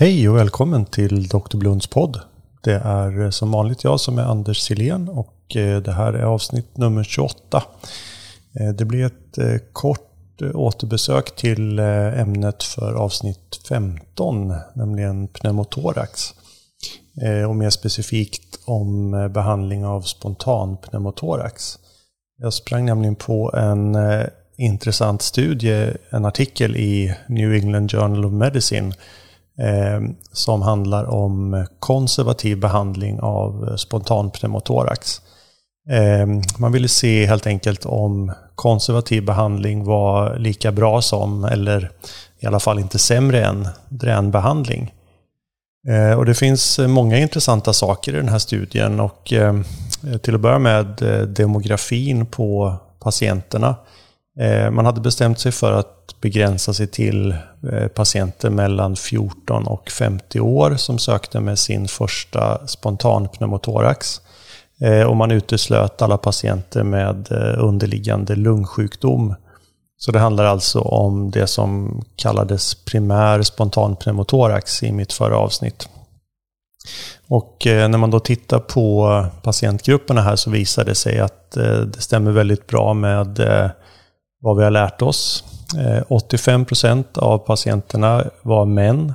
Hej och välkommen till Dr. Blunds podd. Det är eh, som vanligt jag som är Anders Silén och eh, det här är avsnitt nummer 28. Eh, det blir ett kort återbesök till ämnet för avsnitt 15, nämligen pneumotorax. Och mer specifikt om behandling av spontan pneumotorax. Jag sprang nämligen på en intressant studie, en artikel i New England Journal of Medicine Eh, som handlar om konservativ behandling av spontan pneumotorax. Eh, man ville se helt enkelt om konservativ behandling var lika bra som, eller i alla fall inte sämre än, dränbehandling. Eh, och det finns många intressanta saker i den här studien och eh, till att börja med eh, demografin på patienterna. Eh, man hade bestämt sig för att begränsa sig till eh, patienter mellan 14 och 50 år som sökte med sin första spontan pneumotorax. Eh, och man uteslöt alla patienter med underliggande lungsjukdom. Så det handlar alltså om det som kallades primär spontan pneumotorax i mitt förra avsnitt. Och när man då tittar på patientgrupperna här så visar det sig att det stämmer väldigt bra med vad vi har lärt oss. Eh, 85 procent av patienterna var män.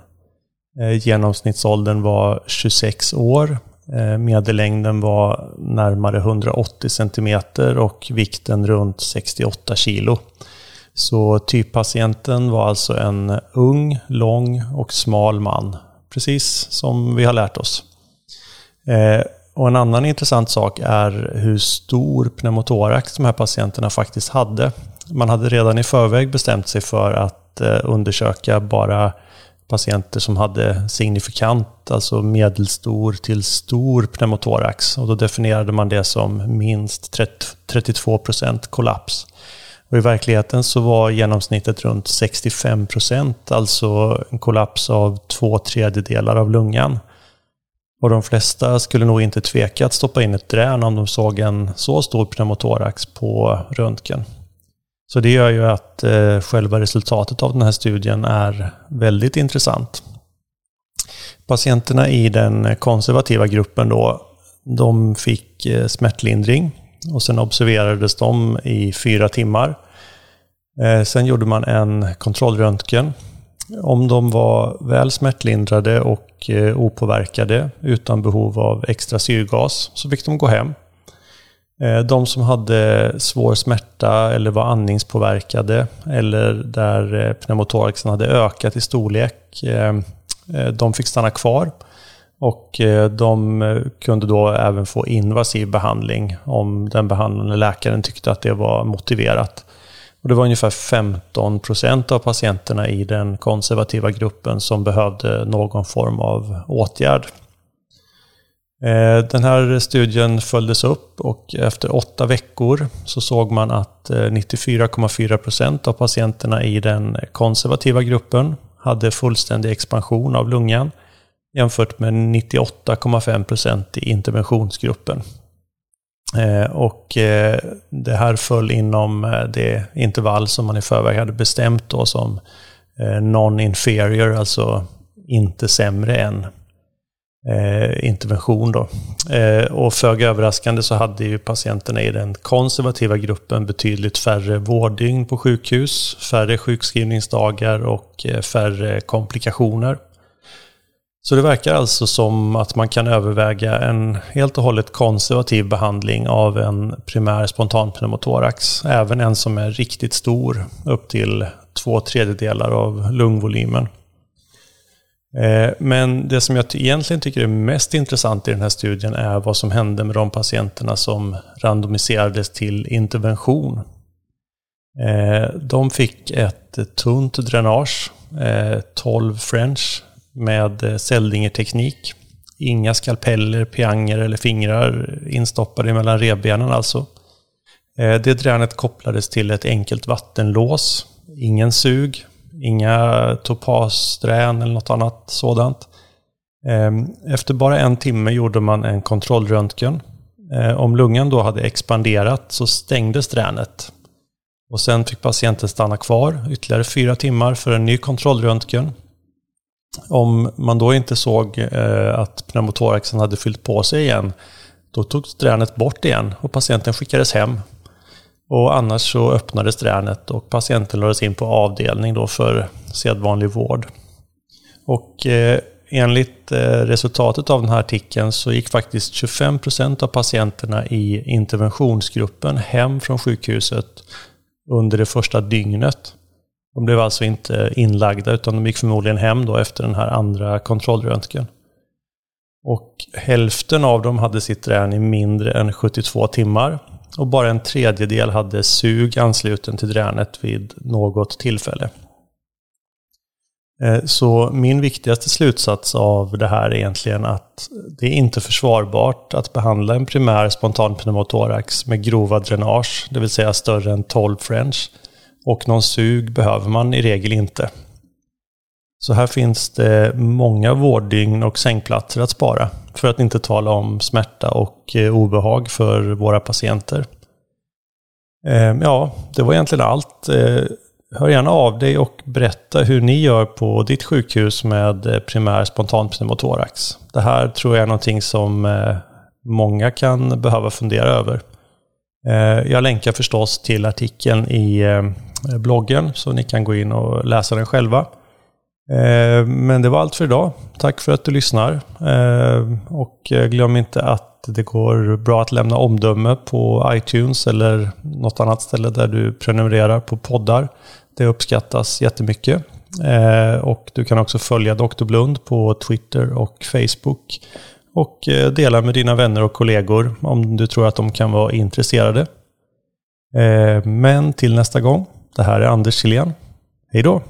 Eh, genomsnittsåldern var 26 år. Eh, medellängden var närmare 180 cm och vikten runt 68 kilo. Så typpatienten var alltså en ung, lång och smal man. Precis som vi har lärt oss. Och en annan intressant sak är hur stor pneumotorax de här patienterna faktiskt hade. Man hade redan i förväg bestämt sig för att eh, undersöka bara patienter som hade signifikant, alltså medelstor till stor pneumotorax. Och då definierade man det som minst 32 procent kollaps. Och I verkligheten så var genomsnittet runt 65 procent, alltså en kollaps av två tredjedelar av lungan. Och de flesta skulle nog inte tveka att stoppa in ett drän om de såg en så stor pneumotorax på röntgen. Så det gör ju att eh, själva resultatet av den här studien är väldigt intressant. Patienterna i den konservativa gruppen då, de fick eh, smärtlindring och sen observerades de i fyra timmar. Eh, sen gjorde man en kontrollröntgen. Om de var väl smärtlindrade och eh, opåverkade utan behov av extra syrgas så fick de gå hem. Eh, de som hade svår smärta eller var andningspåverkade eller där eh, pneumotoraxen hade ökat i storlek, eh, de fick stanna kvar. Och de kunde då även få invasiv behandling om den behandlande läkaren tyckte att det var motiverat. Och det var ungefär 15 procent av patienterna i den konservativa gruppen som behövde någon form av åtgärd. Eh, den här studien följdes upp och efter åtta veckor så såg man att eh, 94,4% av patienterna i den konservativa gruppen hade fullständig expansion av lungan jämfört med 98,5% i interventionsgruppen. Eh, och det här föll inom det intervall som man i förväg hade bestämt då som non-inferior, alltså inte sämre än eh, intervention. Då. Eh, och föga överraskande så hade ju patienterna i den konservativa gruppen betydligt färre vårddygn på sjukhus, färre sjukskrivningsdagar och eh, färre komplikationer. Så det verkar alltså som att man kan överväga en helt och hållet konservativ behandling av en primär spontanpneumotorax, även en som är riktigt stor, upp till två tredjedelar av lungvolymen. Eh, men det som jag egentligen tycker är mest intressant i den här studien är vad som hände med de patienterna som randomiserades till intervention. Eh, de fick ett tunt dränage, eh, 12 French, med celllingerteknik. Inga skalpeller, pianger eller fingrar instoppade mellan revbenen alltså. Det dränet kopplades till ett enkelt vattenlås. Ingen sug, Inga topassträn eller något annat sådant. Ehm, efter bara en timme gjorde man en kontrollröntgen. Ehm, om lungan då hade expanderat så stängdes dränet. Och sen fick patienten stanna kvar ytterligare fyra timmar för en ny kontrollröntgen. Om man då inte såg eh, att pneumotoraxen hade fyllt på sig igen, då togs dränet bort igen och patienten skickades hem. Och annars så öppnades dränet och patienten lades in på avdelning då för sedvanlig vård. Och eh, enligt eh, resultatet av den här artikeln så gick faktiskt 25 procent av patienterna i interventionsgruppen hem från sjukhuset under det första dygnet. De blev alltså inte inlagda utan de gick förmodligen hem då efter den här andra kontrollröntgen. Och hälften av dem hade sitt drän i mindre än 72 timmar och bara en tredjedel hade sug ansluten till dränet vid något tillfälle. Eh, så min viktigaste slutsats av det här är egentligen att det är inte försvarbart att behandla en primär spontan pneumotorax med grova dränage, det vill säga större än 12 French. Och någon sug behöver man i regel inte. Så här finns det många vårddygn och sängplatser att spara. För att inte tala om smärta och eh, obehag för våra patienter. Ehm, ja, det var egentligen allt. Eh, hör gärna av dig och berätta hur ni gör på ditt sjukhus med eh, primär primär spontanpneumotorax. Det här tror jag är någonting som många kan behöva fundera över. Jag länkar förstås till artikeln i bloggen så ni kan gå in och läsa den själva. Eh, men det var allt för idag. Tack för att du lyssnar. Eh, och eh, glöm inte att det går bra att lämna omdöme på iTunes eller något annat ställe där du prenumererar på poddar. Det uppskattas jättemycket. Och du kan också följa Dr. Blund på Twitter och Facebook. Och dela med dina vänner och kollegor om du tror att de kan vara intresserade. Men till nästa gång. Det här är Anders Silén. Hej då!